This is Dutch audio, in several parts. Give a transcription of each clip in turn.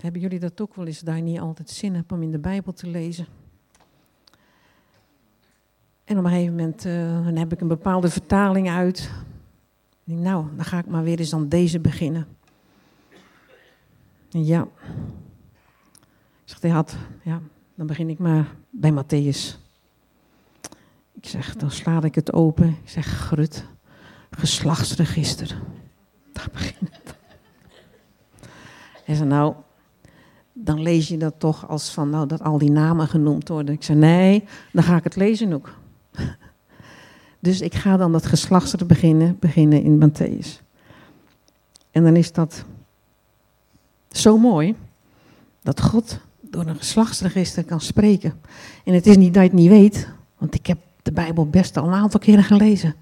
Hebben jullie dat ook wel eens, daar niet altijd zin hebt om in de Bijbel te lezen? En op een gegeven moment uh, dan heb ik een bepaalde vertaling uit. Ik nou, dan ga ik maar weer eens aan deze beginnen. En ja. Ik zeg, had, ja, dan begin ik maar bij Matthäus. Ik zeg, dan sla ik het open. Ik zeg, Grut, geslachtsregister. Daar begin het. Hij nou, dan lees je dat toch als van, nou, dat al die namen genoemd worden. Ik zei, nee, dan ga ik het lezen ook. Dus ik ga dan dat geslachtsregister beginnen, beginnen in Matthäus. En dan is dat zo mooi dat God door een geslachtsregister kan spreken. En het is niet dat je het niet weet, want ik heb de Bijbel best al een aantal keren gelezen.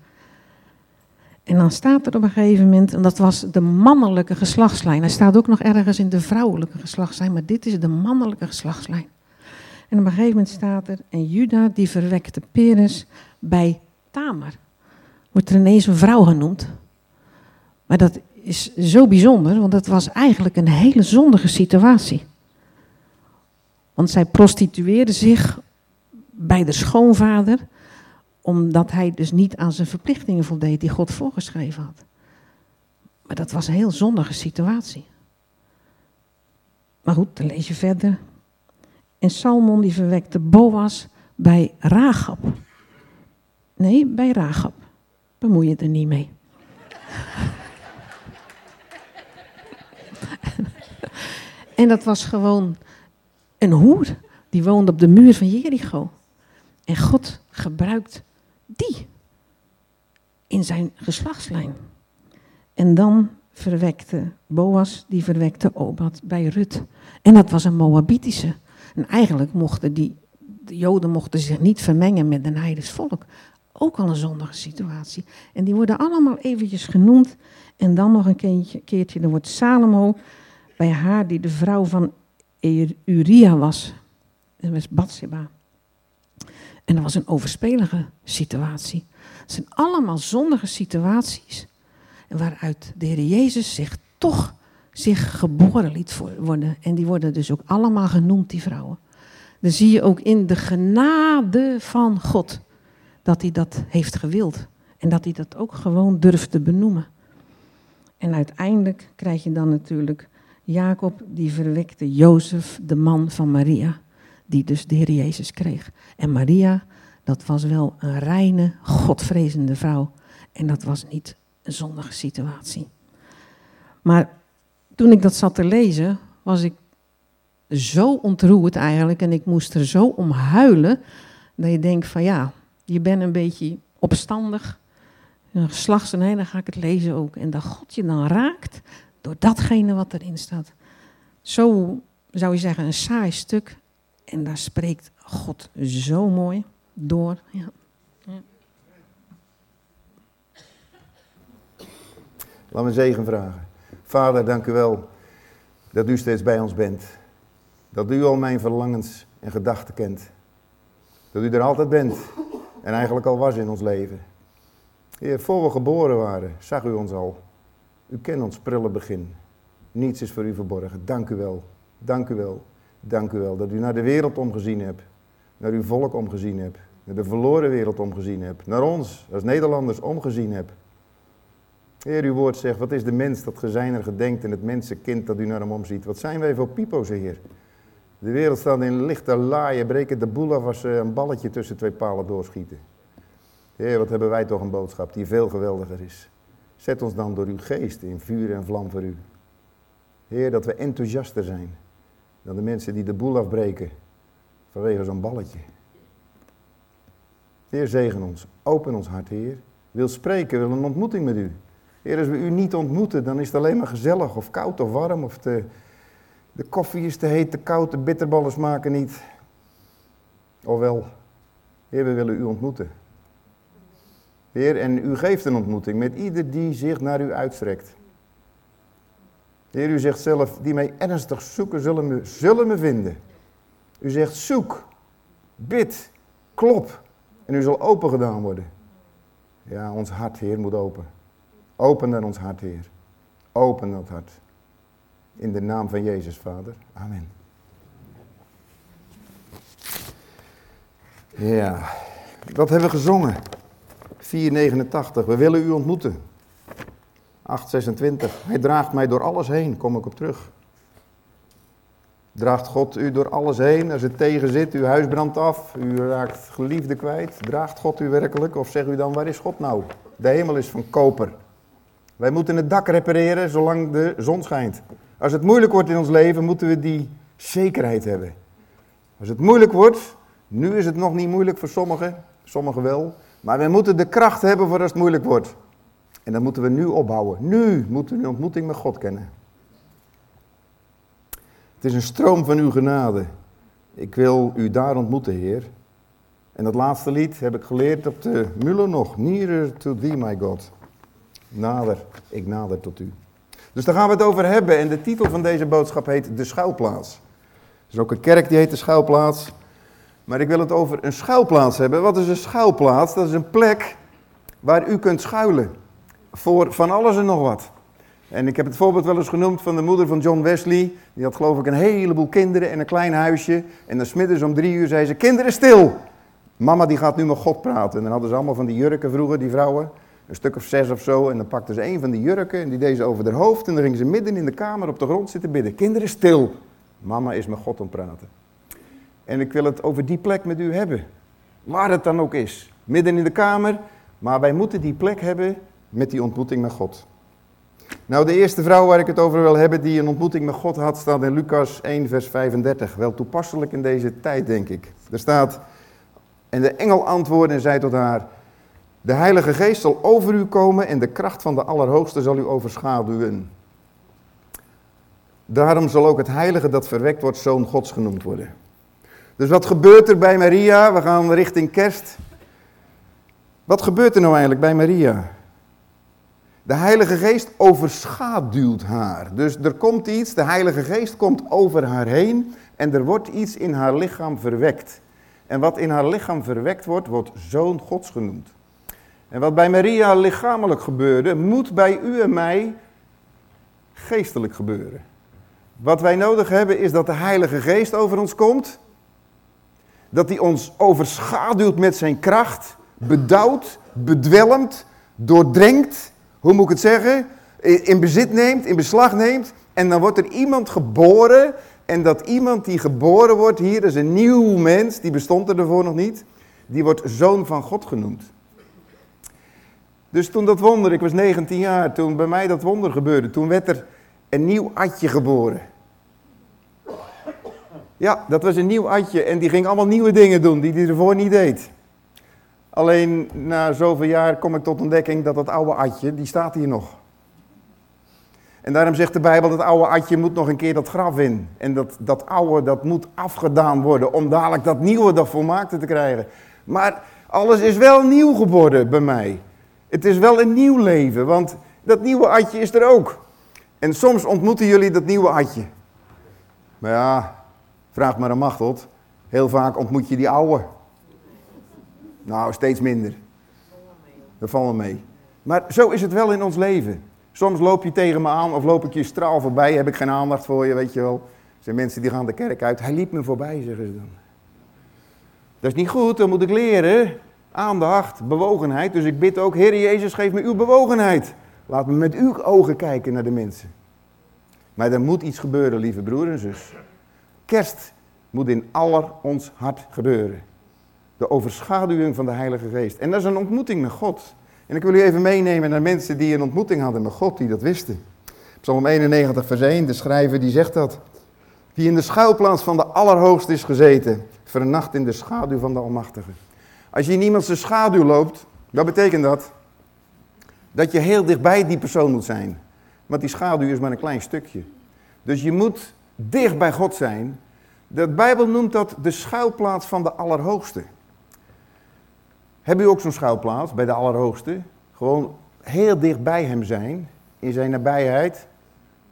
En dan staat er op een gegeven moment, en dat was de mannelijke geslachtslijn. Hij staat ook nog ergens in de vrouwelijke geslachtslijn, maar dit is de mannelijke geslachtslijn. En op een gegeven moment staat er, en Juda die verwekte Peres bij Tamar. Wordt er ineens een vrouw genoemd. Maar dat is zo bijzonder, want dat was eigenlijk een hele zondige situatie. Want zij prostitueerde zich bij de schoonvader, omdat hij dus niet aan zijn verplichtingen voldeed die God voorgeschreven had. Maar dat was een heel zondige situatie. Maar goed, dan lees je verder. En Salmon die verwekte Boas bij Ragab. Nee, bij Ragab. Bemoei je er niet mee. en dat was gewoon een hoer. Die woonde op de muur van Jericho. En God gebruikt die in zijn geslachtslijn. En dan verwekte Boas, die verwekte Obad bij Rut. En dat was een Moabitische. En eigenlijk mochten die, de Joden mochten zich niet vermengen met een heidens volk. Ook al een zondige situatie. En die worden allemaal eventjes genoemd. En dan nog een keertje, keertje er wordt Salomo bij haar, die de vrouw van Uria was. Dat was Bathsheba. En dat was een overspelige situatie. Het zijn allemaal zondige situaties. Waaruit de Heer Jezus zich toch zich geboren liet worden. En die worden dus ook allemaal genoemd, die vrouwen. Dan zie je ook in de genade van God dat hij dat heeft gewild. En dat hij dat ook gewoon durft te benoemen. En uiteindelijk krijg je dan natuurlijk Jacob, die verwekte Jozef, de man van Maria, die dus de Heer Jezus kreeg. En Maria, dat was wel een reine, godvrezende vrouw. En dat was niet een zondige situatie. Maar toen ik dat zat te lezen, was ik zo ontroerd eigenlijk. En ik moest er zo om huilen. Dat je denkt van ja, je bent een beetje opstandig. Geslachts en dan ga ik het lezen ook. En dat God je dan raakt door datgene wat erin staat. Zo zou je zeggen, een saai stuk. En daar spreekt God zo mooi door. Ja. ja. Laat me zegen vragen. Vader, dank u wel dat u steeds bij ons bent. Dat u al mijn verlangens en gedachten kent. Dat u er altijd bent en eigenlijk al was in ons leven. Heer, voor we geboren waren, zag u ons al. U kent ons prille begin. Niets is voor u verborgen. Dank u wel. Dank u wel. Dank u wel dat u naar de wereld omgezien hebt. Naar uw volk omgezien hebt. Naar de verloren wereld omgezien hebt. Naar ons als Nederlanders omgezien hebt. Heer, uw woord zegt, wat is de mens dat gezijner gedenkt en het mensenkind dat u naar hem omziet. Wat zijn wij voor pipo's, Heer. De wereld staat in lichte laaien, breken de boel af als ze een balletje tussen twee palen doorschieten. Heer, wat hebben wij toch een boodschap die veel geweldiger is. Zet ons dan door uw geest in vuur en vlam voor u. Heer, dat we enthousiaster zijn dan de mensen die de boel afbreken vanwege zo'n balletje. Heer, zegen ons. Open ons hart, Heer. Wil spreken, wil een ontmoeting met u. Heer, als we u niet ontmoeten, dan is het alleen maar gezellig of koud of warm. Of de, koffie is te heet, te koud, de bitterballen smaken niet. Ofwel, Heer, we willen u ontmoeten. Heer, en u geeft een ontmoeting met ieder die zich naar u uitstrekt. Heer, u zegt zelf, die mij ernstig zoeken, zullen me, zullen me vinden. U zegt, zoek, bid, klop, en u zal open gedaan worden. Ja, ons hart, Heer, moet open. Open dan ons hart, Heer. Open dat hart. In de naam van Jezus, Vader. Amen. Ja, wat hebben we gezongen? 489, we willen u ontmoeten. 826, hij draagt mij door alles heen, kom ik op terug. Draagt God u door alles heen als het tegen zit, uw huis brandt af, u raakt geliefde kwijt. Draagt God u werkelijk of zegt u dan, waar is God nou? De hemel is van koper. Wij moeten het dak repareren zolang de zon schijnt. Als het moeilijk wordt in ons leven, moeten we die zekerheid hebben. Als het moeilijk wordt, nu is het nog niet moeilijk voor sommigen, sommigen wel, maar we moeten de kracht hebben voor als het moeilijk wordt. En dat moeten we nu opbouwen. Nu moeten we een ontmoeting met God kennen. Het is een stroom van uw genade. Ik wil u daar ontmoeten, Heer. En dat laatste lied heb ik geleerd op de Muller nog. Nearer to thee, my God. Nader, ik nader tot u. Dus daar gaan we het over hebben. En de titel van deze boodschap heet De Schuilplaats. Er is ook een kerk die heet De Schuilplaats. Maar ik wil het over een schuilplaats hebben. Wat is een schuilplaats? Dat is een plek waar u kunt schuilen. Voor van alles en nog wat. En ik heb het voorbeeld wel eens genoemd van de moeder van John Wesley. Die had geloof ik een heleboel kinderen en een klein huisje. En dan smiddags om drie uur zei ze, kinderen stil. Mama die gaat nu met God praten. En dan hadden ze allemaal van die jurken vroeger, die vrouwen. Een stuk of zes of zo. En dan pakten ze een van die jurken en die deed ze over haar hoofd. En dan gingen ze midden in de kamer op de grond zitten bidden. Kinderen stil. Mama is met God om praten. En ik wil het over die plek met u hebben. Waar het dan ook is. Midden in de kamer. Maar wij moeten die plek hebben met die ontmoeting met God. Nou, de eerste vrouw waar ik het over wil hebben die een ontmoeting met God had, staat in Lucas 1, vers 35. Wel toepasselijk in deze tijd, denk ik. Er staat, en de engel antwoordde en zei tot haar, de Heilige Geest zal over u komen en de kracht van de Allerhoogste zal u overschaduwen. Daarom zal ook het heilige dat verwekt wordt zoon Gods genoemd worden. Dus wat gebeurt er bij Maria? We gaan richting kerst. Wat gebeurt er nou eigenlijk bij Maria? De Heilige Geest overschaduwt haar. Dus er komt iets, de Heilige Geest komt over haar heen en er wordt iets in haar lichaam verwekt. En wat in haar lichaam verwekt wordt, wordt zoon Gods genoemd. En wat bij Maria lichamelijk gebeurde, moet bij u en mij geestelijk gebeuren. Wat wij nodig hebben is dat de Heilige Geest over ons komt. Dat hij ons overschaduwt met zijn kracht, bedouwt, bedwelmt, doordrenkt hoe moet ik het zeggen? In bezit neemt, in beslag neemt. En dan wordt er iemand geboren. En dat iemand die geboren wordt hier, is een nieuw mens, die bestond er ervoor nog niet. Die wordt zoon van God genoemd. Dus toen dat wonder, ik was 19 jaar, toen bij mij dat wonder gebeurde, toen werd er een nieuw Adje geboren. Ja, dat was een nieuw Adje en die ging allemaal nieuwe dingen doen die hij ervoor niet deed. Alleen na zoveel jaar kom ik tot ontdekking dat dat oude atje, die staat hier nog. En daarom zegt de Bijbel, dat oude atje moet nog een keer dat graf in. En dat, dat oude, dat moet afgedaan worden om dadelijk dat nieuwe, dat volmaakte te krijgen. Maar alles is wel nieuw geworden bij mij. Het is wel een nieuw leven, want dat nieuwe atje is er ook. En soms ontmoeten jullie dat nieuwe atje. Maar ja, vraag maar aan Machteld. Heel vaak ontmoet je die oude. Nou, steeds minder. Valt me mee. Maar zo is het wel in ons leven. Soms loop je tegen me aan of loop ik je straal voorbij, heb ik geen aandacht voor je, weet je wel. Er zijn mensen die gaan de kerk uit. Hij liep me voorbij, zeggen ze dan. Dat is niet goed, dan moet ik leren. Aandacht, bewogenheid. Dus ik bid ook, Heer Jezus, geef me uw bewogenheid. Laat me met uw ogen kijken naar de mensen. Maar er moet iets gebeuren, lieve broer en zus. Kerst moet in aller ons hart gebeuren. De overschaduwing van de Heilige Geest. En dat is een ontmoeting met God. En ik wil u even meenemen naar mensen die een ontmoeting hadden met God, die dat wisten. Psalm 91, vers 1, de schrijver die zegt dat. Die in de schuilplaats van de Allerhoogste is gezeten, vernacht in de schaduw van de Almachtige. Als je in iemand zijn schaduw loopt, wat betekent dat? Dat je heel dichtbij die persoon moet zijn. Want die schaduw is maar een klein stukje. Dus je moet dicht bij God zijn. De Bijbel noemt dat de schuilplaats van de Allerhoogste. Heb u ook zo'n schuilplaats bij de Allerhoogste? Gewoon heel dicht bij hem zijn, in zijn nabijheid.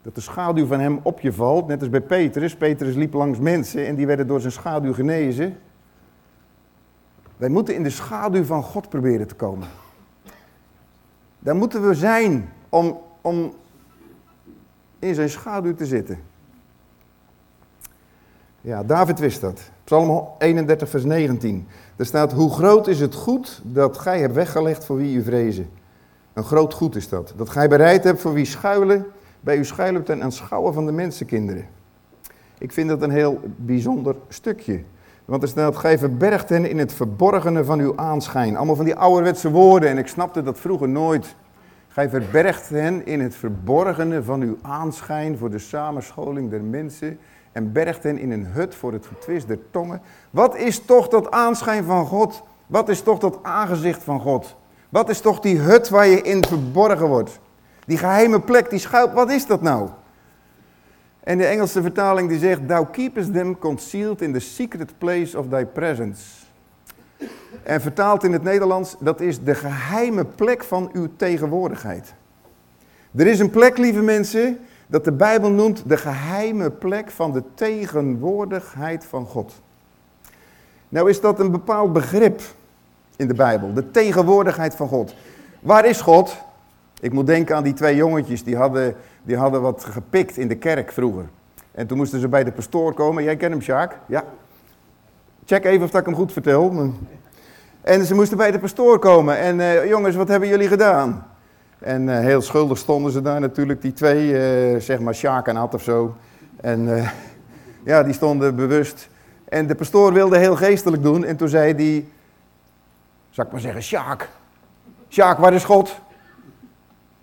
Dat de schaduw van hem op je valt, net als bij Petrus. Petrus liep langs mensen en die werden door zijn schaduw genezen. Wij moeten in de schaduw van God proberen te komen. Daar moeten we zijn om, om in zijn schaduw te zitten. Ja, David wist dat. Psalm 31, vers 19. Er staat, hoe groot is het goed dat gij hebt weggelegd voor wie u vrezen. Een groot goed is dat. Dat gij bereid hebt voor wie schuilen, bij u schuilen ten aanschouwen van de mensenkinderen. Ik vind dat een heel bijzonder stukje. Want er staat, gij verbergt hen in het verborgene van uw aanschijn. Allemaal van die ouderwetse woorden en ik snapte dat vroeger nooit. Gij verbergt hen in het verborgene van uw aanschijn voor de samenscholing der mensen en bergt hen in een hut voor het getwist der tongen. Wat is toch dat aanschijn van God? Wat is toch dat aangezicht van God? Wat is toch die hut waar je in verborgen wordt? Die geheime plek, die schuilt, wat is dat nou? En de Engelse vertaling die zegt, Thou keepest them concealed in the secret place of thy presence. En vertaald in het Nederlands, dat is de geheime plek van uw tegenwoordigheid. Er is een plek, lieve mensen, dat de Bijbel noemt de geheime plek van de tegenwoordigheid van God. Nou is dat een bepaald begrip in de Bijbel, de tegenwoordigheid van God. Waar is God? Ik moet denken aan die twee jongetjes, die hadden, die hadden wat gepikt in de kerk vroeger. En toen moesten ze bij de pastoor komen. Jij kent hem, Sjaak? Ja. Check even of ik hem goed vertel. En ze moesten bij de pastoor komen. En uh, jongens, wat hebben jullie gedaan? En uh, heel schuldig stonden ze daar natuurlijk, die twee, uh, zeg maar Sjaak en Ad of zo. En ja, die stonden bewust. En de pastoor wilde heel geestelijk doen. En toen zei hij, zal ik maar zeggen, Sjaak. Sjaak, waar is God?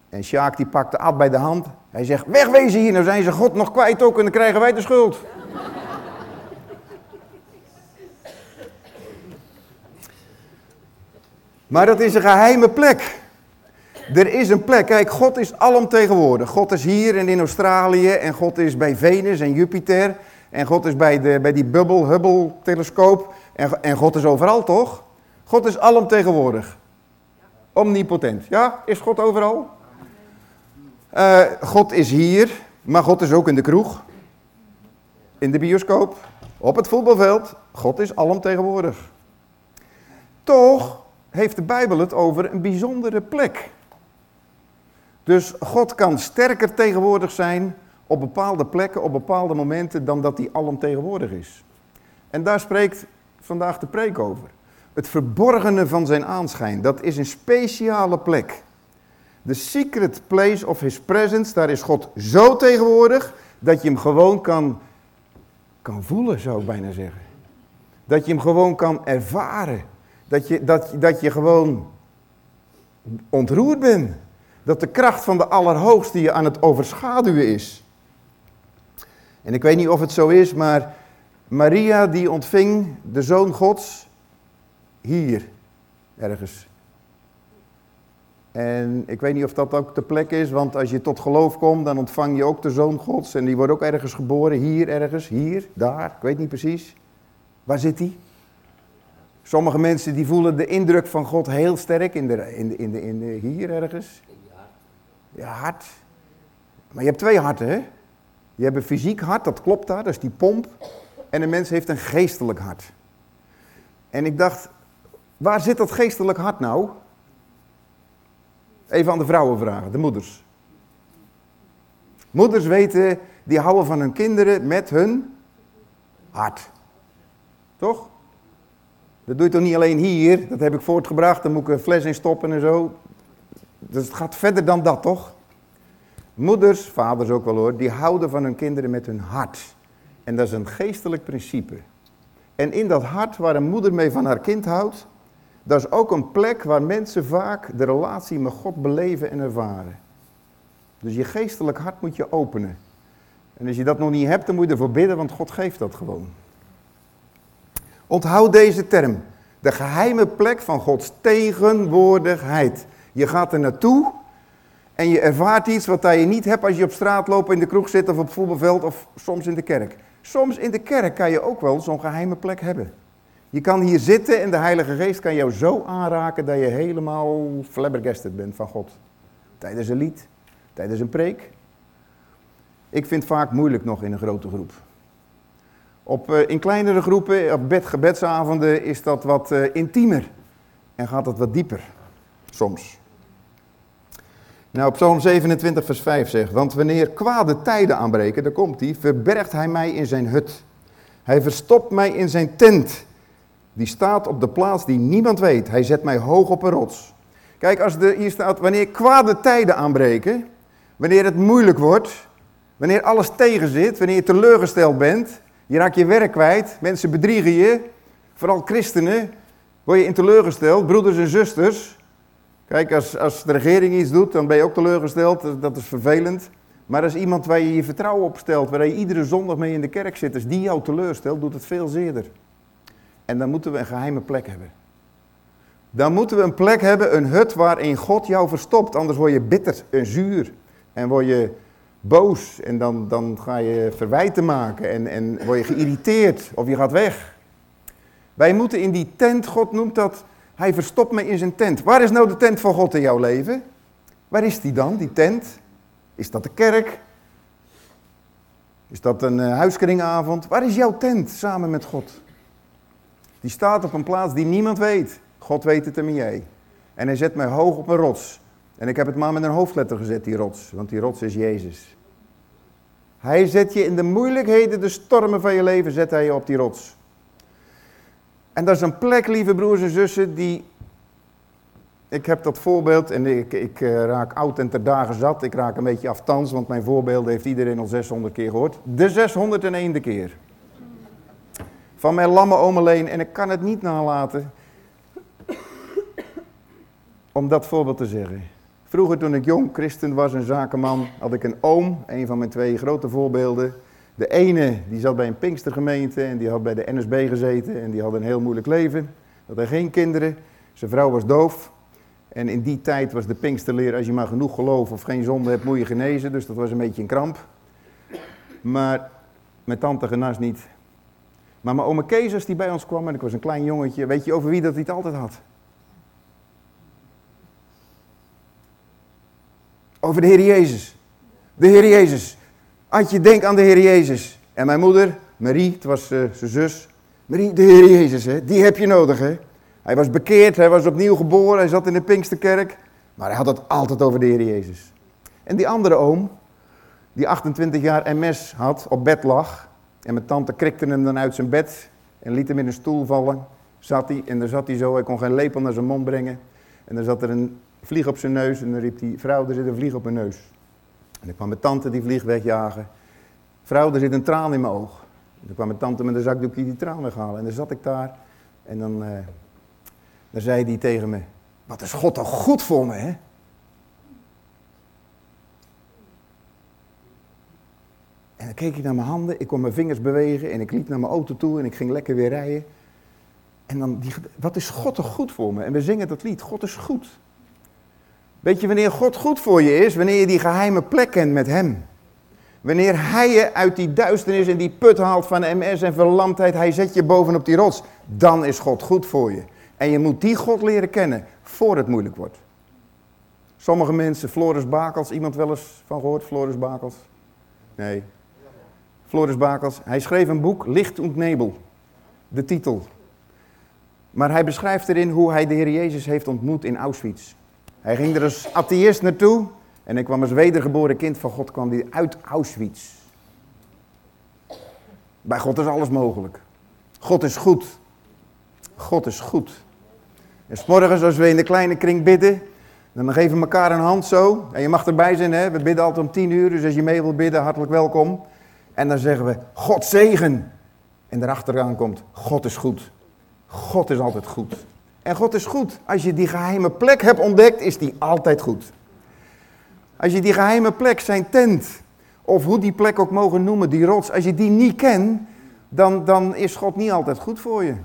En Sjaak die pakte Ad bij de hand. Hij zegt, wegwezen hier, nou zijn ze God nog kwijt ook en dan krijgen wij de schuld. maar dat is een geheime plek. Er is een plek. Kijk, God is alomtegenwoordig. God is hier en in Australië en God is bij Venus en Jupiter. En God is bij, de, bij die Bubble, Hubble-telescoop. En, en God is overal, toch? God is alomtegenwoordig. Omnipotent. Ja, is God overal? Uh, God is hier, maar God is ook in de kroeg. In de bioscoop. Op het voetbalveld. God is alomtegenwoordig. Toch heeft de Bijbel het over een bijzondere plek. Dus God kan sterker tegenwoordig zijn op bepaalde plekken, op bepaalde momenten, dan dat hij alomtegenwoordig is. En daar spreekt vandaag de preek over. Het verborgene van zijn aanschijn, dat is een speciale plek. The secret place of his presence, daar is God zo tegenwoordig dat je hem gewoon kan, kan voelen, zou ik bijna zeggen. Dat je hem gewoon kan ervaren. Dat je, dat, dat je gewoon ontroerd bent. Dat de kracht van de Allerhoogste je aan het overschaduwen is. En ik weet niet of het zo is, maar Maria die ontving de Zoon Gods hier ergens. En ik weet niet of dat ook de plek is, want als je tot geloof komt, dan ontvang je ook de Zoon Gods. En die wordt ook ergens geboren, hier ergens, hier, daar, ik weet niet precies. Waar zit hij? Sommige mensen die voelen de indruk van God heel sterk in de, in de, in de, in de, hier ergens. Ja, hart. Maar je hebt twee harten, hè? Je hebt een fysiek hart, dat klopt daar, dat is die pomp. En een mens heeft een geestelijk hart. En ik dacht, waar zit dat geestelijk hart nou? Even aan de vrouwen vragen, de moeders. Moeders weten, die houden van hun kinderen met hun hart. Toch? Dat doe je toch niet alleen hier, dat heb ik voortgebracht, dan moet ik een fles in stoppen en zo. Dus het gaat verder dan dat, toch? Moeders, vaders ook wel hoor, die houden van hun kinderen met hun hart. En dat is een geestelijk principe. En in dat hart waar een moeder mee van haar kind houdt, dat is ook een plek waar mensen vaak de relatie met God beleven en ervaren. Dus je geestelijk hart moet je openen. En als je dat nog niet hebt, dan moet je ervoor bidden, want God geeft dat gewoon. Onthoud deze term. De geheime plek van Gods tegenwoordigheid. Je gaat er naartoe en je ervaart iets wat je niet hebt als je op straat loopt, in de kroeg zit of op het voetbalveld of soms in de kerk. Soms in de kerk kan je ook wel zo'n geheime plek hebben. Je kan hier zitten en de Heilige Geest kan jou zo aanraken dat je helemaal flabbergasted bent van God. Tijdens een lied, tijdens een preek. Ik vind het vaak moeilijk nog in een grote groep. Op, uh, in kleinere groepen, op bed, gebedsavonden, is dat wat uh, intiemer. En gaat dat wat dieper, soms. Nou, Psalm 27, vers 5 zegt, want wanneer kwade tijden aanbreken, daar komt hij, verbergt hij mij in zijn hut. Hij verstopt mij in zijn tent. Die staat op de plaats die niemand weet. Hij zet mij hoog op een rots. Kijk, als er hier staat, wanneer kwade tijden aanbreken, wanneer het moeilijk wordt, wanneer alles tegenzit, wanneer je teleurgesteld bent, je raakt je werk kwijt, mensen bedriegen je, vooral christenen, word je in teleurgesteld, broeders en zusters. Kijk, als, als de regering iets doet, dan ben je ook teleurgesteld, dat is vervelend. Maar als iemand waar je je vertrouwen op stelt, waar je iedere zondag mee in de kerk zit, als die jou teleurstelt, doet het veel zeerder. En dan moeten we een geheime plek hebben. Dan moeten we een plek hebben, een hut waarin God jou verstopt. Anders word je bitter en zuur. En word je boos. En dan, dan ga je verwijten maken. En, en word je geïrriteerd. Of je gaat weg. Wij moeten in die tent, God noemt dat, hij verstopt me in zijn tent. Waar is nou de tent van God in jouw leven? Waar is die dan, die tent? Is dat de kerk? Is dat een uh, huiskringavond? Waar is jouw tent samen met God? Die staat op een plaats die niemand weet. God weet het en jij. En hij zet mij hoog op een rots. En ik heb het maar met een hoofdletter gezet, die rots. Want die rots is Jezus. Hij zet je in de moeilijkheden, de stormen van je leven, zet hij je op die rots. En dat is een plek, lieve broers en zussen, die... Ik heb dat voorbeeld en ik, ik uh, raak oud en ter dagen zat. Ik raak een beetje aftans, want mijn voorbeelden heeft iedereen al 600 keer gehoord. De 601e keer. Van mijn lamme oom alleen. En ik kan het niet nalaten om dat voorbeeld te zeggen. Vroeger toen ik jong christen was en zakenman, had ik een oom, een van mijn twee grote voorbeelden. De ene die zat bij een Pinkstergemeente en die had bij de NSB gezeten en die had een heel moeilijk leven. Had hij geen kinderen, zijn vrouw was doof. En in die tijd was de Pinksterleer, als je maar genoeg geloof of geen zonde hebt, moet je genezen. Dus dat was een beetje een kramp. Maar mijn tante genas niet. Maar mijn oma Kees, die bij ons kwam en ik was een klein jongetje, weet je over wie dat hij altijd had? Over de Heer Jezus. De Heer Jezus. Adje, denk aan de Heer Jezus. En mijn moeder, Marie, het was uh, zijn zus. Marie, de Heer Jezus, hè, die heb je nodig. Hè. Hij was bekeerd, hij was opnieuw geboren, hij zat in de Pinksterkerk. Maar hij had het altijd over de Heer Jezus. En die andere oom, die 28 jaar MS had, op bed lag. En mijn tante krikte hem dan uit zijn bed en liet hem in een stoel vallen. Zat hij, en dan zat hij zo, hij kon geen lepel naar zijn mond brengen. En dan zat er een vlieg op zijn neus en dan riep die vrouw, er zit een vlieg op mijn neus. En dan kwam mijn tante die vlieg wegjagen. Vrouw, er zit een traan in mijn oog. En dan kwam mijn tante met een zakdoekje die traan weghalen. En dan zat ik daar en dan, uh, dan zei hij tegen me, wat is God toch goed voor me, hè? En dan keek ik naar mijn handen, ik kon mijn vingers bewegen en ik liep naar mijn auto toe en ik ging lekker weer rijden. En dan, die, wat is God toch goed voor me? En we zingen dat lied, God is goed. Weet je wanneer God goed voor je is? Wanneer je die geheime plek kent met Hem. Wanneer Hij je uit die duisternis en die put haalt van MS en verlamdheid, Hij zet je bovenop die rots, dan is God goed voor je. En je moet die God leren kennen voor het moeilijk wordt. Sommige mensen, Floris Bakels, iemand wel eens van gehoord, Floris Bakels? Nee. Floris Bakels, hij schreef een boek, Licht und Nebel, de titel. Maar hij beschrijft erin hoe hij de Heer Jezus heeft ontmoet in Auschwitz. Hij ging er als atheïst naartoe en hij kwam als wedergeboren kind van God kwam die uit Auschwitz. Bij God is alles mogelijk. God is goed. God is goed. En morgens als we in de kleine kring bidden, dan geven we elkaar een hand zo. En je mag erbij zijn, hè? we bidden altijd om tien uur, dus als je mee wilt bidden, hartelijk welkom. En dan zeggen we, God zegen. En daarachteraan komt, God is goed. God is altijd goed. En God is goed. Als je die geheime plek hebt ontdekt, is die altijd goed. Als je die geheime plek, zijn tent, of hoe die plek ook mogen noemen, die rots, als je die niet kent, dan, dan is God niet altijd goed voor je.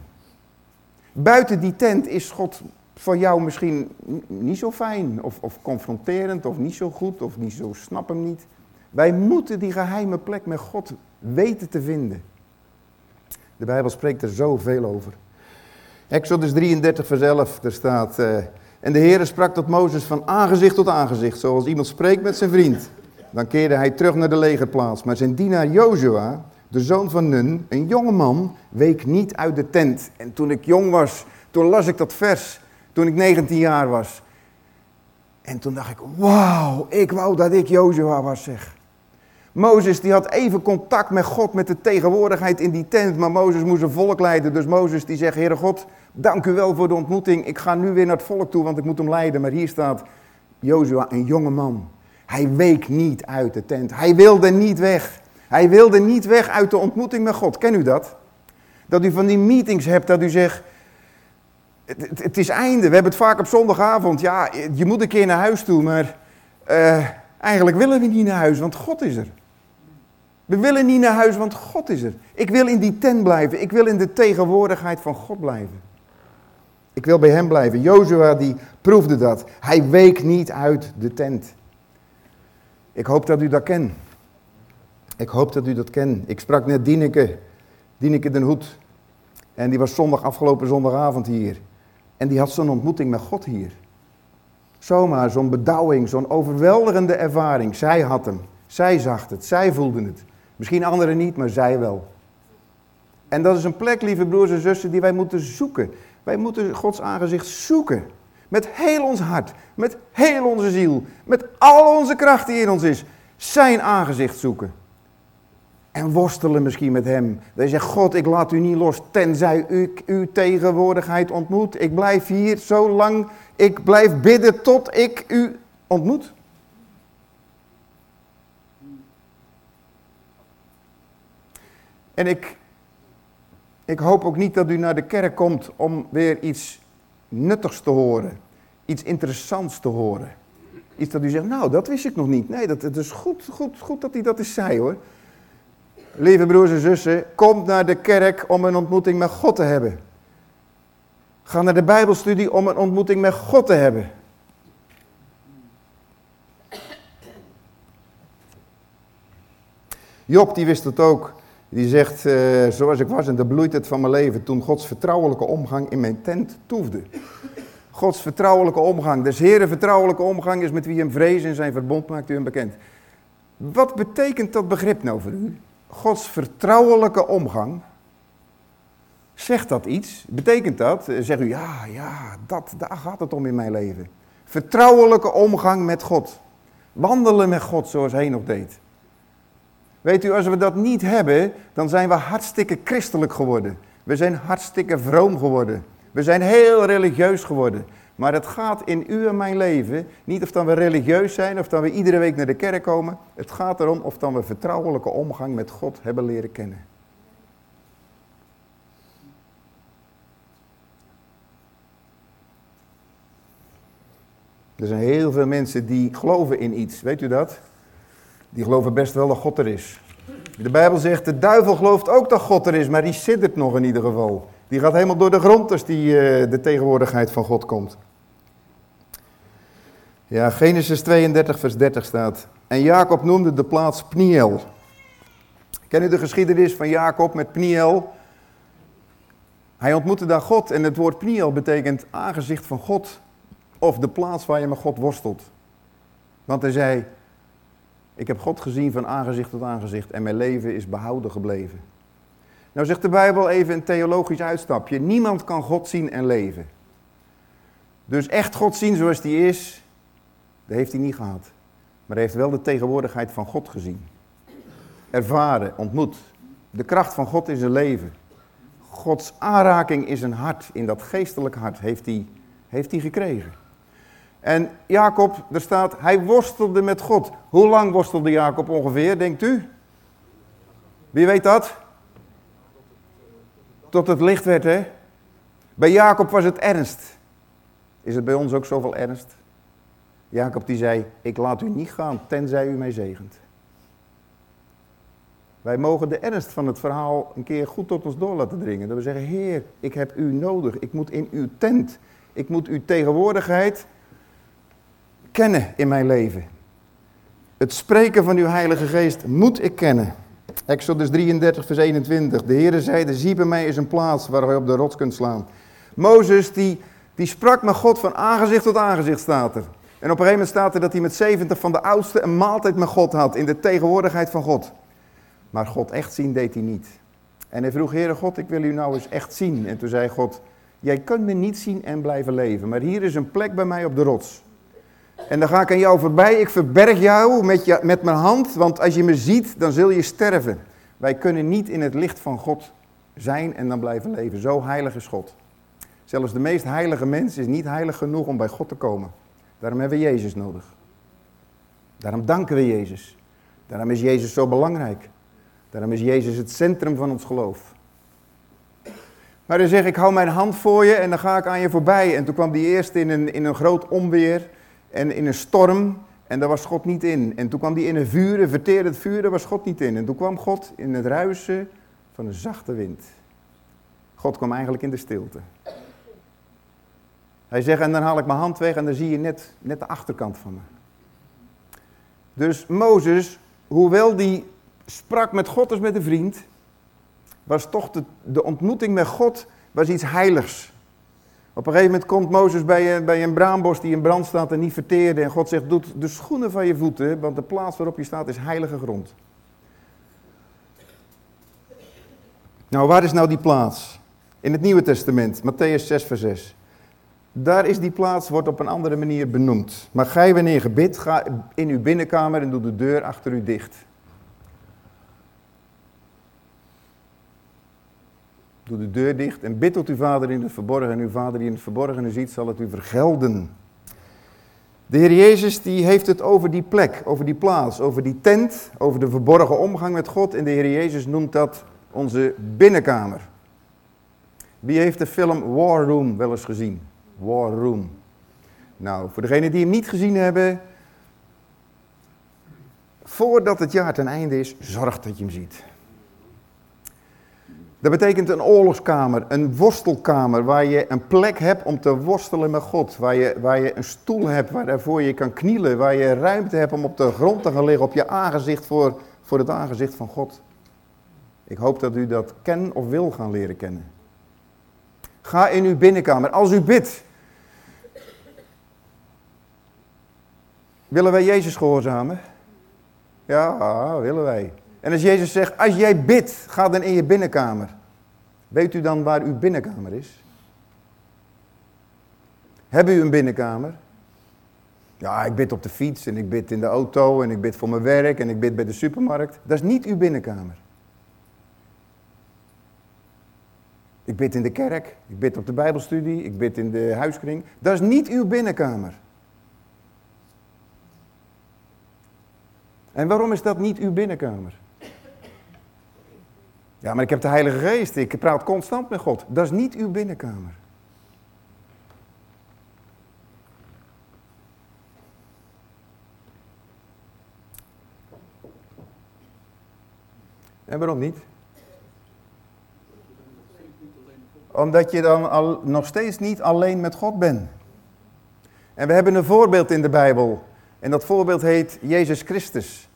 Buiten die tent is God voor jou misschien niet zo fijn, of, of confronterend, of niet zo goed, of niet zo snap hem niet. Wij moeten die geheime plek met God weten te vinden. De Bijbel spreekt er zoveel over. Exodus 33 vers 11, daar staat... Uh, en de Heer sprak tot Mozes van aangezicht tot aangezicht, zoals iemand spreekt met zijn vriend. Dan keerde hij terug naar de legerplaats. Maar zijn dienaar Jozua, de zoon van Nun, een jonge man, week niet uit de tent. En toen ik jong was, toen las ik dat vers, toen ik 19 jaar was. En toen dacht ik, wauw, ik wou dat ik Jozua was, zeg. Mozes die had even contact met God, met de tegenwoordigheid in die tent, maar Mozes moest een volk leiden. Dus Mozes die zegt, Heere God, dank u wel voor de ontmoeting. Ik ga nu weer naar het volk toe, want ik moet hem leiden. Maar hier staat Jozua, een jonge man. Hij week niet uit de tent. Hij wilde niet weg. Hij wilde niet weg uit de ontmoeting met God. Ken u dat? Dat u van die meetings hebt dat u zegt, het, is einde. We hebben het vaak op zondagavond. Ja, je moet een keer naar huis toe, maar uh, eigenlijk willen we niet naar huis, want God is er. We willen niet naar huis, want God is er. Ik wil in die tent blijven. Ik wil in de tegenwoordigheid van God blijven. Ik wil bij hem blijven. Jozua die proefde dat. Hij week niet uit de tent. Ik hoop dat u dat kent. Ik hoop dat u dat kent. Ik sprak net Dieneke, Dieneke den Hoed. En die was zondag, afgelopen zondagavond hier. En die had zo'n ontmoeting met God hier. Zomaar, zo'n bedouwing, zo'n overweldigende ervaring. Zij had hem. Zij zag het. Zij voelde het. Misschien anderen niet, maar zij wel. En dat is een plek, lieve broers en zussen, die wij moeten zoeken. Wij moeten Gods aangezicht zoeken. Met heel ons hart, met heel onze ziel, met al onze kracht die in ons is. Zijn aangezicht zoeken. En worstelen misschien met hem. Je zegt, God, ik laat u niet los tenzij ik uw tegenwoordigheid ontmoet. Ik blijf hier zo lang, ik blijf bidden tot ik u ontmoet. En ik, ik hoop ook niet dat u naar de kerk komt om weer iets nuttigs te horen. Iets interessants te horen. Iets dat u zegt, nou, dat wist ik nog niet. Nee, dat, het is goed, goed, goed dat hij dat eens zei hoor. Lieve broers en zussen, kom naar de kerk om een ontmoeting met God te hebben. Ga naar de Bijbelstudie om een ontmoeting met God te hebben. Job die wist het ook. Die zegt, uh, zoals ik was in de bloeite van mijn leven, toen Gods vertrouwelijke omgang in mijn tent toefde. Gods vertrouwelijke omgang, des Heren vertrouwelijke omgang is met wie hem vrees en zijn verbond maakt u hem bekend. Wat betekent dat begrip nou voor u? Gods vertrouwelijke omgang. Zegt dat iets? Betekent dat? Zeg u, ja, ja, dat, daar gaat het om in mijn leven. Vertrouwelijke omgang met God. Wandelen met God zoals hij nog deed. Weet u, als we dat niet hebben, dan zijn we hartstikke christelijk geworden. We zijn hartstikke vroom geworden. We zijn heel religieus geworden. Maar het gaat in u en mijn leven niet of dan we religieus zijn of dan we iedere week naar de kerk komen. Het gaat erom of dan we vertrouwelijke omgang met God hebben leren kennen. Er zijn heel veel mensen die geloven in iets, weet u dat? Die geloven best wel dat God er is. De Bijbel zegt, de duivel gelooft ook dat God er is, maar die siddert nog in ieder geval. Die gaat helemaal door de grond als die, uh, de tegenwoordigheid van God komt. Ja, Genesis 32 vers 30 staat. En Jacob noemde de plaats Pniel. Ken u de geschiedenis van Jacob met Pniel? Hij ontmoette daar God en het woord Pniel betekent aangezicht van God. Of de plaats waar je met God worstelt. Want hij zei, ik heb God gezien van aangezicht tot aangezicht en mijn leven is behouden gebleven. Nou zegt de Bijbel even een theologisch uitstapje. Niemand kan God zien en leven. Dus echt God zien zoals die is, dat heeft hij niet gehad. Maar hij heeft wel de tegenwoordigheid van God gezien. Ervaren, ontmoet. De kracht van God in zijn leven. Gods aanraking in zijn hart, in dat geestelijke hart, heeft hij, heeft hij gekregen. En Jacob, er staat, hij worstelde met God. Hoe lang worstelde Jacob ongeveer, denkt u? Wie weet dat? Tot het licht werd, hè? Bij Jacob was het ernst. Is het bij ons ook zoveel ernst? Jacob die zei, ik laat u niet gaan tenzij u mij zegent. Wij mogen de ernst van het verhaal een keer goed tot ons door laten dringen. Dat we zeggen, Heer, ik heb u nodig. Ik moet in uw tent. Ik moet uw tegenwoordigheid kennen in mijn leven. Het spreken van uw Heilige Geest moet ik kennen. Exodus 33, vers 21. De Heere zeide, zie bij mij is een plaats waar wij op de rots kunt slaan. Mozes, die, die sprak met God van aangezicht tot aangezicht, staat er. En op een gegeven moment staat er dat hij met 70 van de oudsten een maaltijd met God had, in de tegenwoordigheid van God. Maar God echt zien deed hij niet. En hij vroeg, Heere God, ik wil u nou eens echt zien. En toen zei God, jij kunt me niet zien en blijven leven, maar hier is een plek bij mij op de rots. En dan ga ik aan jou voorbij. Ik verberg jou met, je, met mijn hand, want als je me ziet, dan zul je sterven. Wij kunnen niet in het licht van God zijn en dan blijven leven. Zo heilig is God. Zelfs de meest heilige mens is niet heilig genoeg om bij God te komen. Daarom hebben we Jezus nodig. Daarom danken we Jezus. Daarom is Jezus zo belangrijk. Daarom is Jezus het centrum van ons geloof. Maar dan zeg ik, hou mijn hand voor je en dan ga ik aan je voorbij. En toen kwam die eerst in een, in een groot onweer en in een storm en daar was God niet in. En toen kwam die in een vuur, een verterend vuur, daar was God niet in. En toen kwam God in het ruisen van een zachte wind. God kwam eigenlijk in de stilte. Hij zegt, en dan haal ik mijn hand weg en dan zie je net, net de achterkant van me. Dus Mozes, hoewel die sprak met God als met een vriend, was toch de, de ontmoeting met God was iets heiligs. Op een gegeven moment komt Mozes bij, bij een braambos die in brand staat en niet verteerde. En God zegt, doe de schoenen van je voeten, want de plaats waarop je staat is heilige grond. Nou, waar is nou die plaats? In het Nieuwe Testament, Matthäus 6, vers 6. Daar is die plaats, wordt op een andere manier benoemd. Maar gij wanneer je bidt, ga in uw binnenkamer en doe de deur achter u dicht. Doe de deur dicht en bid tot uw vader in het verborgen. En uw vader die in het verborgen ziet, zal het u vergelden. De Heer Jezus die heeft het over die plek, over die plaats, over die tent, over de verborgen omgang met God. En de Heer Jezus noemt dat onze binnenkamer. Wie heeft de film War Room wel eens gezien? War Room. Nou, voor degenen die hem niet gezien hebben, voordat het jaar ten einde is, zorg dat je hem ziet. Dat betekent een oorlogskamer, een worstelkamer, waar je een plek hebt om te worstelen met God. Waar je, waar je een stoel hebt waarvoor je kan knielen, waar je ruimte hebt om op de grond te gaan liggen, op je aangezicht voor, voor het aangezicht van God. Ik hoop dat u dat ken of wil gaan leren kennen. Ga in uw binnenkamer. Als u bidt, willen wij Jezus gehoorzamen? Ja, willen wij. En als Jezus zegt, als jij bidt, ga dan in je binnenkamer. Weet u dan waar uw binnenkamer is? Hebben u een binnenkamer? Ja, ik bid op de fiets en ik bid in de auto en ik bid voor mijn werk en ik bid bij de supermarkt. Dat is niet uw binnenkamer. Ik bid in de kerk, ik bid op de bijbelstudie, ik bid in de huiskring. Dat is niet uw binnenkamer. En waarom is dat niet uw binnenkamer? Ja, maar ik heb de Heilige Geest. Ik praat constant met God. Dat is niet uw binnenkamer. En waarom niet? Omdat je dan al, nog steeds niet alleen met God bent. En we hebben een voorbeeld in de Bijbel. En dat voorbeeld heet Jezus Christus.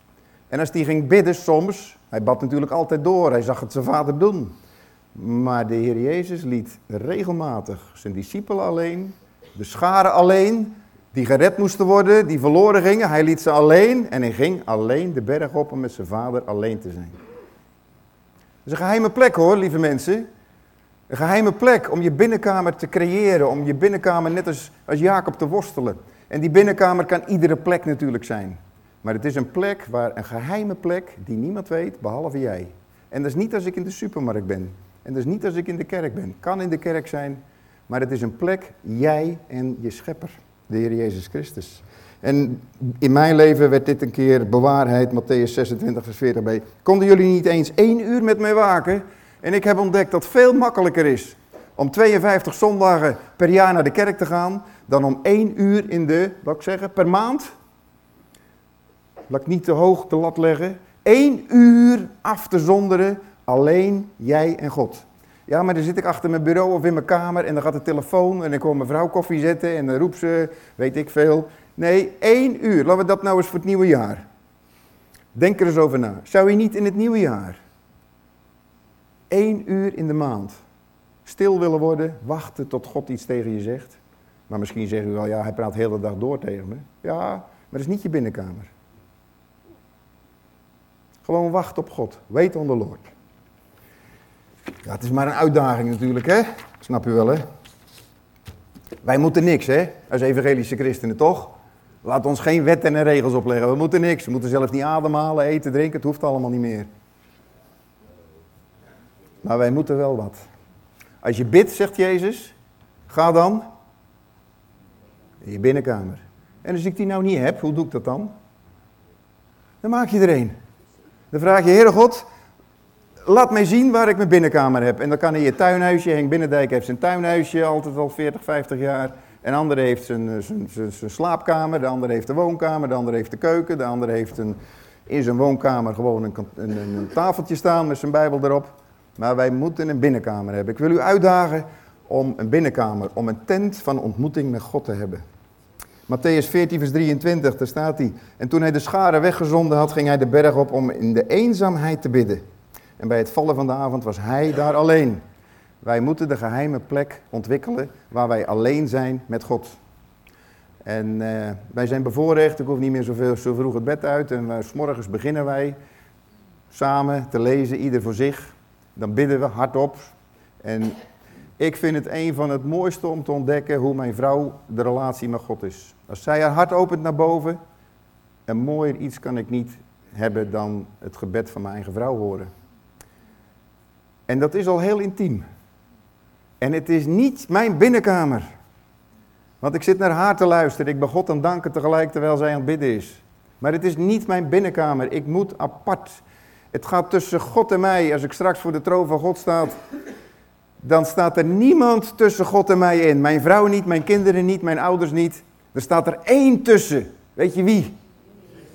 En als die ging bidden soms, hij bad natuurlijk altijd door, hij zag het zijn vader doen. Maar de Heer Jezus liet regelmatig zijn discipelen alleen, de scharen alleen, die gered moesten worden, die verloren gingen. Hij liet ze alleen en hij ging alleen de berg op om met zijn vader alleen te zijn. Dat is een geheime plek hoor, lieve mensen. Een geheime plek om je binnenkamer te creëren, om je binnenkamer net als, als Jacob te worstelen. En die binnenkamer kan iedere plek natuurlijk zijn. Maar het is een plek waar een geheime plek die niemand weet, behalve jij. En dat is niet als ik in de supermarkt ben. En dat is niet als ik in de kerk ben. Kan in de kerk zijn, maar het is een plek, jij en je schepper, de Heer Jezus Christus. En in mijn leven werd dit een keer bewaarheid, Matthäus 26, vers 40b. Konden jullie niet eens één uur met mij waken? En ik heb ontdekt dat veel makkelijker is om 52 zondagen per jaar naar de kerk te gaan, dan om één uur in de, wat ik zeggen, per maand laat ik niet te hoog de lat leggen, één uur af te zonderen, alleen jij en God. Ja, maar dan zit ik achter mijn bureau of in mijn kamer en dan gaat de telefoon en dan komt mijn vrouw koffie zetten en dan roept ze, weet ik veel. Nee, één uur. Laten we dat nou eens voor het nieuwe jaar. Denk er eens over na. Zou je niet in het nieuwe jaar één uur in de maand stil willen worden, wachten tot God iets tegen je zegt? Maar misschien zeggen u wel, ja, hij praat de hele dag door tegen me. Ja, maar dat is niet je binnenkamer. Gewoon wacht op God. Wait on the Lord. Ja, het is maar een uitdaging natuurlijk, hè? Snap u wel, hè? Wij moeten niks, hè? Als evangelische christenen, toch? Laat ons geen wetten en regels opleggen. We moeten niks. We moeten zelfs niet ademhalen, eten, drinken. Het hoeft allemaal niet meer. Maar wij moeten wel wat. Als je bidt, zegt Jezus, ga dan in je binnenkamer. En als ik die nou niet heb, hoe doe ik dat dan? Dan maak je er een. Dan vraag je, Heere God, laat mij zien waar ik mijn binnenkamer heb. En dan kan hij je tuinhuisje, Henk Binnendijk heeft zijn tuinhuisje, altijd al 40, 50 jaar. Een ander heeft zijn, eh, zijn, zijn, zijn, slaapkamer, de ander heeft de woonkamer, de ander heeft de keuken, de ander heeft een, in zijn woonkamer gewoon een, een, een tafeltje staan met zijn Bijbel erop. Maar wij moeten een binnenkamer hebben. Ik wil u uitdagen om een binnenkamer, om een tent van ontmoeting met God te hebben. Matthäus 14, vers 23, daar staat hij. En toen hij de scharen weggezonden had, ging hij de berg op om in de eenzaamheid te bidden. En bij het vallen van de avond was hij daar alleen. Wij moeten de geheime plek ontwikkelen waar wij alleen zijn met God. En uh, wij zijn bevoorrecht, ik hoef niet meer zoveel, zo vroeg het bed uit. En uh, s morgens beginnen wij samen te lezen, ieder voor zich. Dan bidden we hardop. En ik vind het een van het mooiste om te ontdekken hoe mijn vrouw de relatie met God is. Als zij haar hart opent naar boven, een mooier iets kan ik niet hebben dan het gebed van mijn eigen vrouw horen. En dat is al heel intiem. En het is niet mijn binnenkamer. Want ik zit naar haar te luisteren. Ik ben God aan danken tegelijk terwijl zij aan het bidden is. Maar het is niet mijn binnenkamer. Ik moet apart. Het gaat tussen God en mij. Als ik straks voor de troon van God sta, dan staat er niemand tussen God en mij in. Mijn vrouw niet, mijn kinderen niet, mijn ouders niet. Er staat er één tussen. Weet je wie?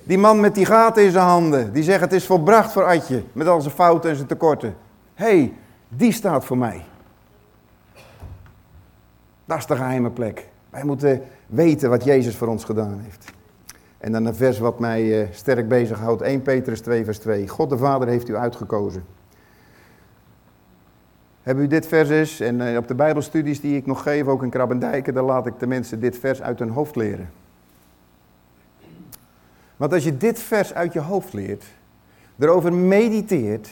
Die man met die gaten in zijn handen. Die zegt het is volbracht voor Adje. Met al zijn fouten en zijn tekorten. Hé, hey, die staat voor mij. Dat is de geheime plek. Wij moeten weten wat Jezus voor ons gedaan heeft. En dan een vers wat mij uh, sterk bezighoudt. 1 Petrus 2 vers 2. God de Vader heeft u uitgekozen. Hebben u dit vers eens, en uh, op de bijbelstudies die ik nog geef, ook in Krabbendijken, dan laat ik de mensen dit vers uit hun hoofd leren. Want als je dit vers uit je hoofd leert, erover mediteert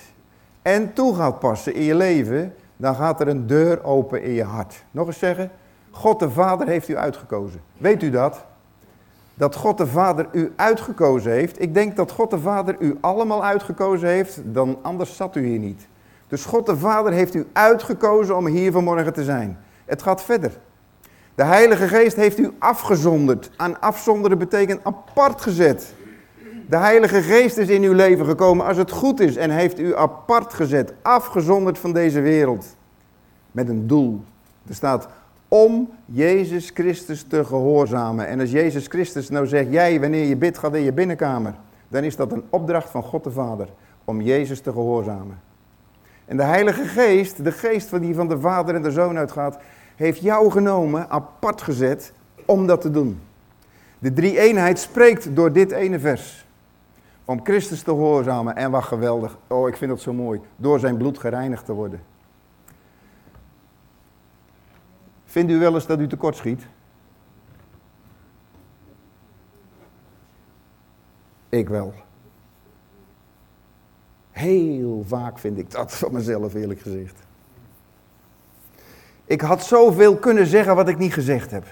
en toe gaat passen in je leven, dan gaat er een deur open in je hart. Nog eens zeggen, God de Vader heeft u uitgekozen. Weet u dat? Dat God de Vader u uitgekozen heeft. Ik denk dat God de Vader u allemaal uitgekozen heeft, dan anders zat u hier niet. Dus God de Vader heeft u uitgekozen om hier vanmorgen te zijn. Het gaat verder. De Heilige Geest heeft u afgezonderd. Aan afzonderen betekent apart gezet. De Heilige Geest is in uw leven gekomen als het goed is en heeft u apart gezet, afgezonderd van deze wereld. Met een doel. Er staat om Jezus Christus te gehoorzamen. En als Jezus Christus nou zegt, jij wanneer je bidt gaat in je binnenkamer, dan is dat een opdracht van God de Vader om Jezus te gehoorzamen. En de Heilige Geest, de geest van die van de Vader en de Zoon uitgaat, heeft jou genomen, apart gezet, om dat te doen. De drie eenheid spreekt door dit ene vers. Om Christus te gehoorzamen. En wat geweldig. Oh, ik vind dat zo mooi. Door zijn bloed gereinigd te worden. Vindt u wel eens dat u tekort schiet? Ik wel. Heel vaak vind ik dat van mezelf, eerlijk gezegd. Ik had zoveel kunnen zeggen wat ik niet gezegd heb.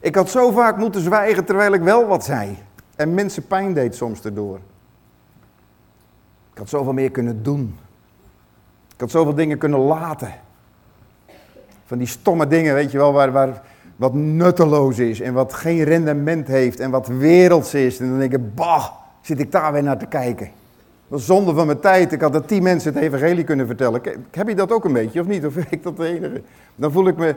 Ik had zo vaak moeten zwijgen terwijl ik wel wat zei. En mensen pijn deed soms erdoor. Ik had zoveel meer kunnen doen. Ik had zoveel dingen kunnen laten. Van die stomme dingen, weet je wel, waar, waar wat nutteloos is en wat geen rendement heeft en wat werelds is. En dan denk ik, bah, zit ik daar weer naar te kijken. Dat is zonde van mijn tijd. Ik had dat tien mensen het evangelie kunnen vertellen. Heb je dat ook een beetje, of niet? Of ben ik dat de enige? Dan voel ik me...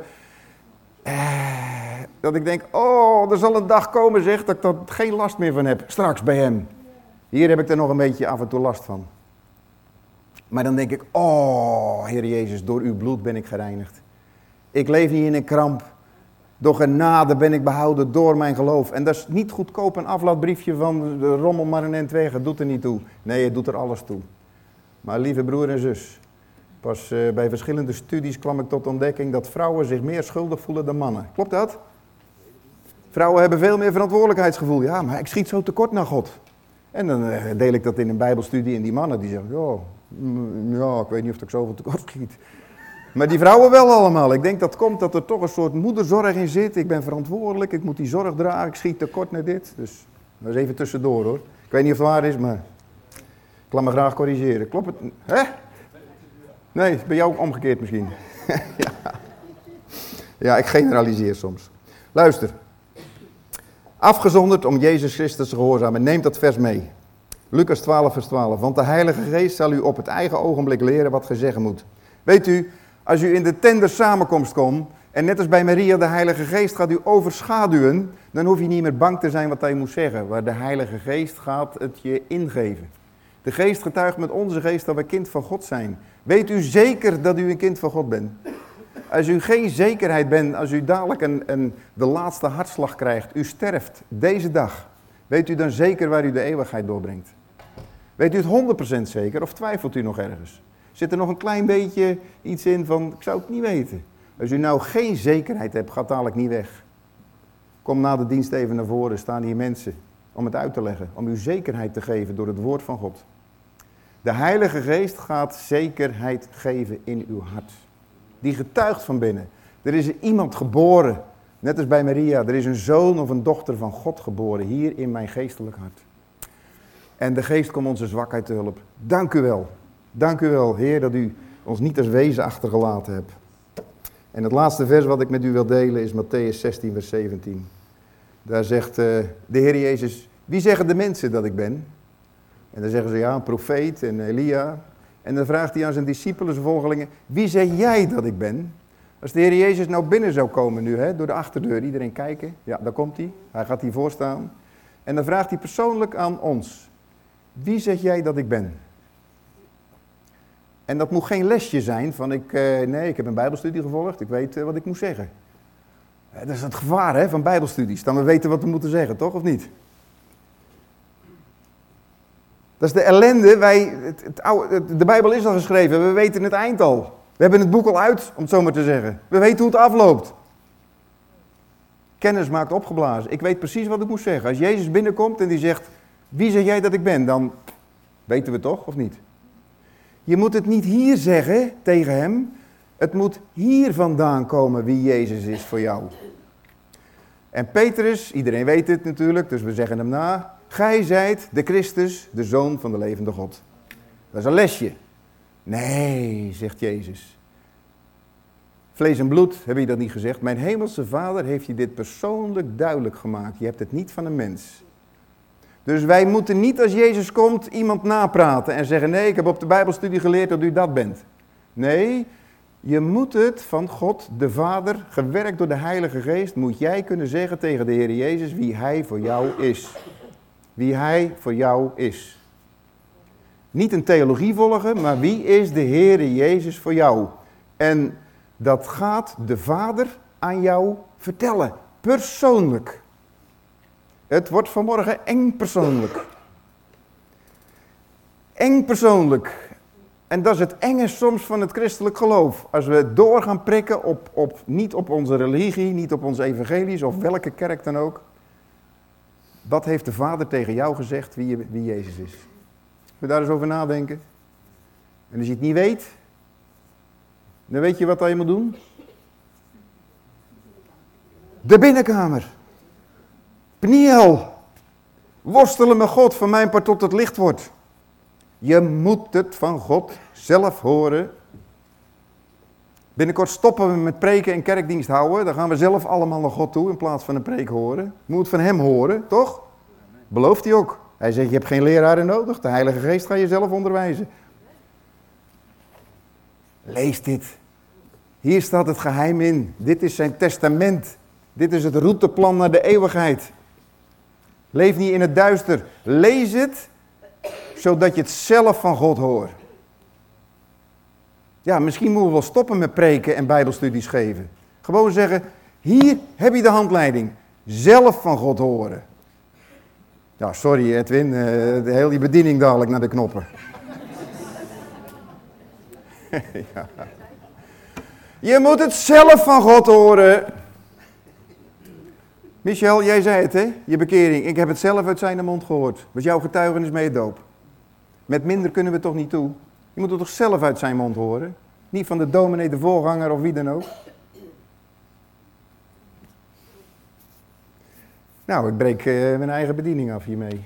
Eh, dat ik denk, oh, er zal een dag komen, zeg, dat ik er geen last meer van heb. Straks bij hem. Hier heb ik er nog een beetje af en toe last van. Maar dan denk ik, oh, Heer Jezus, door uw bloed ben ik gereinigd. Ik leef niet in een kramp. Door genade ben ik behouden door mijn geloof. En dat is niet goedkoop een aflaatbriefje van de rommel maar een end weg. Het doet er niet toe. Nee, het doet er alles toe. Maar lieve broer en zus, pas uh, bij verschillende studies kwam ik tot ontdekking dat vrouwen zich meer schuldig voelen dan mannen. Klopt dat? Vrouwen hebben veel meer verantwoordelijkheidsgevoel. Ja, maar ik schiet zo tekort naar God. En dan uh, deel ik dat in een bijbelstudie en die mannen die zeggen, ja, mm, ik weet niet of ik zoveel tekort schiet. Maar die vrouwen wel allemaal. Ik denk dat komt dat er toch een soort moederzorg in zit. Ik ben verantwoordelijk, ik moet die zorg dragen, ik schiet tekort naar dit. Dus dat is even tussendoor hoor. Ik weet niet of het waar is, maar ik laat me graag corrigeren. Klopt het? Hè? Nee, bij jou omgekeerd misschien. ja. ja, ik generaliseer soms. Luister. Afgezonderd om Jezus Christus te gehoorzamen. Neem dat vers mee. Lucas 12, vers 12. Want de Heilige Geest zal u op het eigen ogenblik leren wat ge zeggen moet. Weet u, als u in de tender samenkomst komt en net als bij Maria de Heilige Geest gaat u overschaduwen, dan hoef je niet meer bang te zijn wat hij moet zeggen. Waar de Heilige Geest gaat het je ingeven. De Geest getuigt met onze geest dat we kind van God zijn. Weet u zeker dat u een kind van God bent? Als u geen zekerheid bent, als u dadelijk een, een, de laatste hartslag krijgt, u sterft deze dag, weet u dan zeker waar u de eeuwigheid doorbrengt? Weet u het 100% zeker of twijfelt u nog ergens? Zit er nog een klein beetje iets in van, ik zou het niet weten. Als u nou geen zekerheid hebt, gaat dadelijk niet weg. Kom na de dienst even naar voren, staan hier mensen om het uit te leggen. Om u zekerheid te geven door het woord van God. De Heilige Geest gaat zekerheid geven in uw hart. Die getuigt van binnen. Er is iemand geboren, net als bij Maria. Er is een zoon of een dochter van God geboren, hier in mijn geestelijk hart. En de Geest komt onze zwakheid te hulp. Dank u wel. Dank u wel, Heer, dat u ons niet als wezen achtergelaten hebt. En het laatste vers wat ik met u wil delen is Matthäus 16, vers 17. Daar zegt uh, de Heer Jezus, wie zeggen de mensen dat ik ben? En dan zeggen ze ja, een profeet en Elia. En dan vraagt hij aan zijn discipelen, zijn volgelingen, wie zeg jij dat ik ben? Als de Heer Jezus nou binnen zou komen nu, hè, door de achterdeur, iedereen kijken. Ja, daar komt hij. Hij gaat hiervoor staan. En dan vraagt hij persoonlijk aan ons, wie zeg jij dat ik ben? En dat moet geen lesje zijn van ik, uh, nee, ik heb een bijbelstudie gevolgd, ik weet uh, wat ik moet zeggen. Dat is het gevaar hè, van bijbelstudies, dan we weten wat we moeten zeggen, toch of niet? Dat is de ellende, wij, het, het oude, de Bijbel is al geschreven, we weten het eind al. We hebben het boek al uit, om het zo maar te zeggen. We weten hoe het afloopt. Kennis maakt opgeblazen. Ik weet precies wat ik moet zeggen. Als Jezus binnenkomt en die zegt, wie zeg jij dat ik ben? Dan weten we toch, of niet? Je moet het niet hier zeggen tegen hem. Het moet hier vandaan komen wie Jezus is voor jou. En Petrus, iedereen weet het natuurlijk, dus we zeggen hem na. Gij zijt de Christus, de Zoon van de levende God. Dat is een lesje. Nee, zegt Jezus. Vlees en bloed, heb je dat niet gezegd? Mijn hemelse vader heeft je dit persoonlijk duidelijk gemaakt. Je hebt het niet van een mens. Dus wij moeten niet als Jezus komt iemand napraten en zeggen: Nee, ik heb op de Bijbelstudie geleerd dat u dat bent. Nee, je moet het van God, de Vader, gewerkt door de Heilige Geest, moet jij kunnen zeggen tegen de Heer Jezus wie Hij voor jou is. Wie Hij voor jou is. Niet een theologie volgen, maar wie is de Heer Jezus voor jou? En dat gaat de Vader aan jou vertellen, persoonlijk. Het wordt vanmorgen eng persoonlijk. Eng persoonlijk. En dat is het enge soms van het christelijk geloof. Als we door gaan prikken op, op, niet op onze religie, niet op onze evangelies of welke kerk dan ook. Wat heeft de Vader tegen jou gezegd wie, wie Jezus is? We daar eens over nadenken. En als je het niet weet, dan weet je wat je moet doen. De binnenkamer. Pniel. Worstelen met God van mijn part tot het licht wordt. Je moet het van God zelf horen. Binnenkort stoppen we met preken en kerkdienst houden. Dan gaan we zelf allemaal naar God toe in plaats van een preek horen. Moet van hem horen, toch? Belooft hij ook. Hij zegt, je hebt geen leraren nodig. De Heilige Geest gaat je zelf onderwijzen. Lees dit. Hier staat het geheim in. Dit is zijn testament. Dit is het routeplan naar de eeuwigheid. Leef niet in het duister. Lees het, zodat je het zelf van God hoort. Ja, misschien moeten we wel stoppen met preken en bijbelstudies geven. Gewoon zeggen, hier heb je de handleiding. Zelf van God horen. Ja, sorry Edwin, uh, de hele bediening dadelijk naar de knoppen. Je moet het zelf van God horen. Michel, jij zei het hè, je bekering. Ik heb het zelf uit zijn mond gehoord. Was jouw getuigenis mee doop. Met minder kunnen we toch niet toe. Je moet het toch zelf uit zijn mond horen. Niet van de dominee, de voorganger of wie dan ook. Nou, ik breek uh, mijn eigen bediening af hiermee.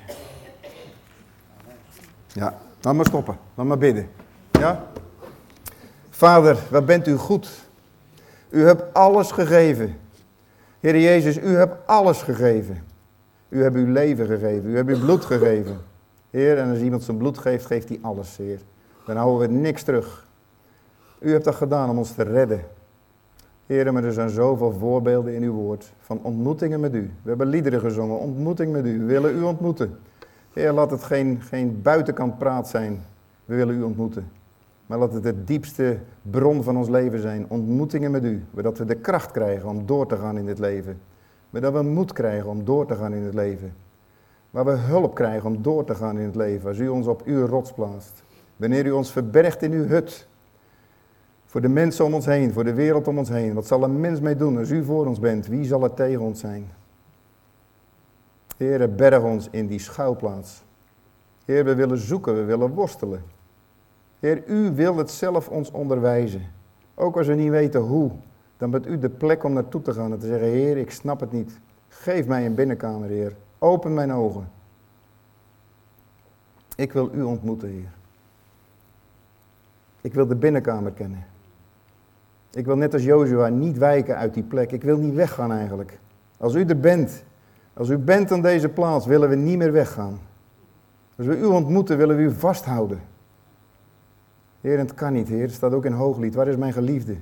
Ja, laat maar stoppen. Laat maar bidden. Ja? Vader, wat bent u goed. U hebt alles gegeven. Heer Jezus, u hebt alles gegeven. U hebt uw leven gegeven. U hebt uw bloed gegeven. Heer, en als iemand zijn bloed geeft, geeft hij alles, Heer. Dan houden we niks terug. U hebt dat gedaan om ons te redden. Heer, maar er zijn zoveel voorbeelden in uw woord van ontmoetingen met u. We hebben liederen gezongen, ontmoeting met u. We willen u ontmoeten. Heer, laat het geen, geen buitenkant praat zijn. We willen u ontmoeten. Maar laat het de diepste bron van ons leven zijn. Ontmoetingen met u. Zodat we de kracht krijgen om door te gaan in dit leven. dat we moed krijgen om door te gaan in het leven. Waar we hulp krijgen om door te gaan in het leven. Als u ons op uw rots plaatst. Wanneer u ons verbergt in uw hut. Voor de mensen om ons heen, voor de wereld om ons heen. Wat zal een mens mee doen als u voor ons bent? Wie zal er tegen ons zijn? Heer, berg ons in die schuilplaats. Heer, we willen zoeken, we willen worstelen. Heer, u wil het zelf ons onderwijzen. Ook als we niet weten hoe, dan bent u de plek om naartoe te gaan en te zeggen, Heer, ik snap het niet. Geef mij een binnenkamer, Heer. Open mijn ogen. Ik wil u ontmoeten, Heer. Ik wil de binnenkamer kennen. Ik wil net als Jozua niet wijken uit die plek. Ik wil niet weggaan eigenlijk. Als u er bent, als u bent aan deze plaats, willen we niet meer weggaan. Als we u ontmoeten, willen we u vasthouden. Heer, het kan niet, Heer. Het staat ook in Hooglied. Waar is mijn geliefde?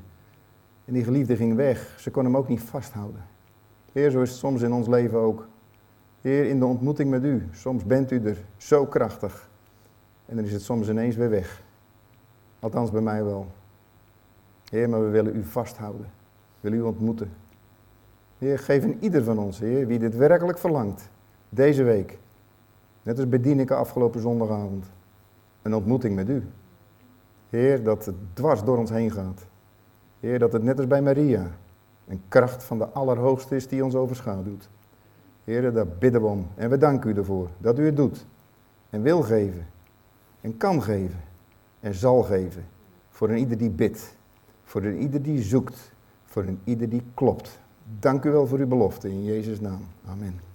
En die geliefde ging weg. Ze kon hem ook niet vasthouden. Heer, zo is het soms in ons leven ook. Heer, in de ontmoeting met u. Soms bent u er zo krachtig. En dan is het soms ineens weer weg. Althans bij mij wel. Heer, maar we willen u vasthouden. We willen u ontmoeten. Heer, geef in ieder van ons, Heer, wie dit werkelijk verlangt, deze week, net als bij afgelopen zondagavond, een ontmoeting met u. Heer, dat het dwars door ons heen gaat. Heer, dat het net als bij Maria, een kracht van de Allerhoogste is die ons overschaduwt. Heer, daar bidden we om en we danken u ervoor dat u het doet en wil geven en kan geven en zal geven voor een ieder die bidt, voor een ieder die zoekt, voor een ieder die klopt. Dank u wel voor uw belofte in Jezus' naam. Amen.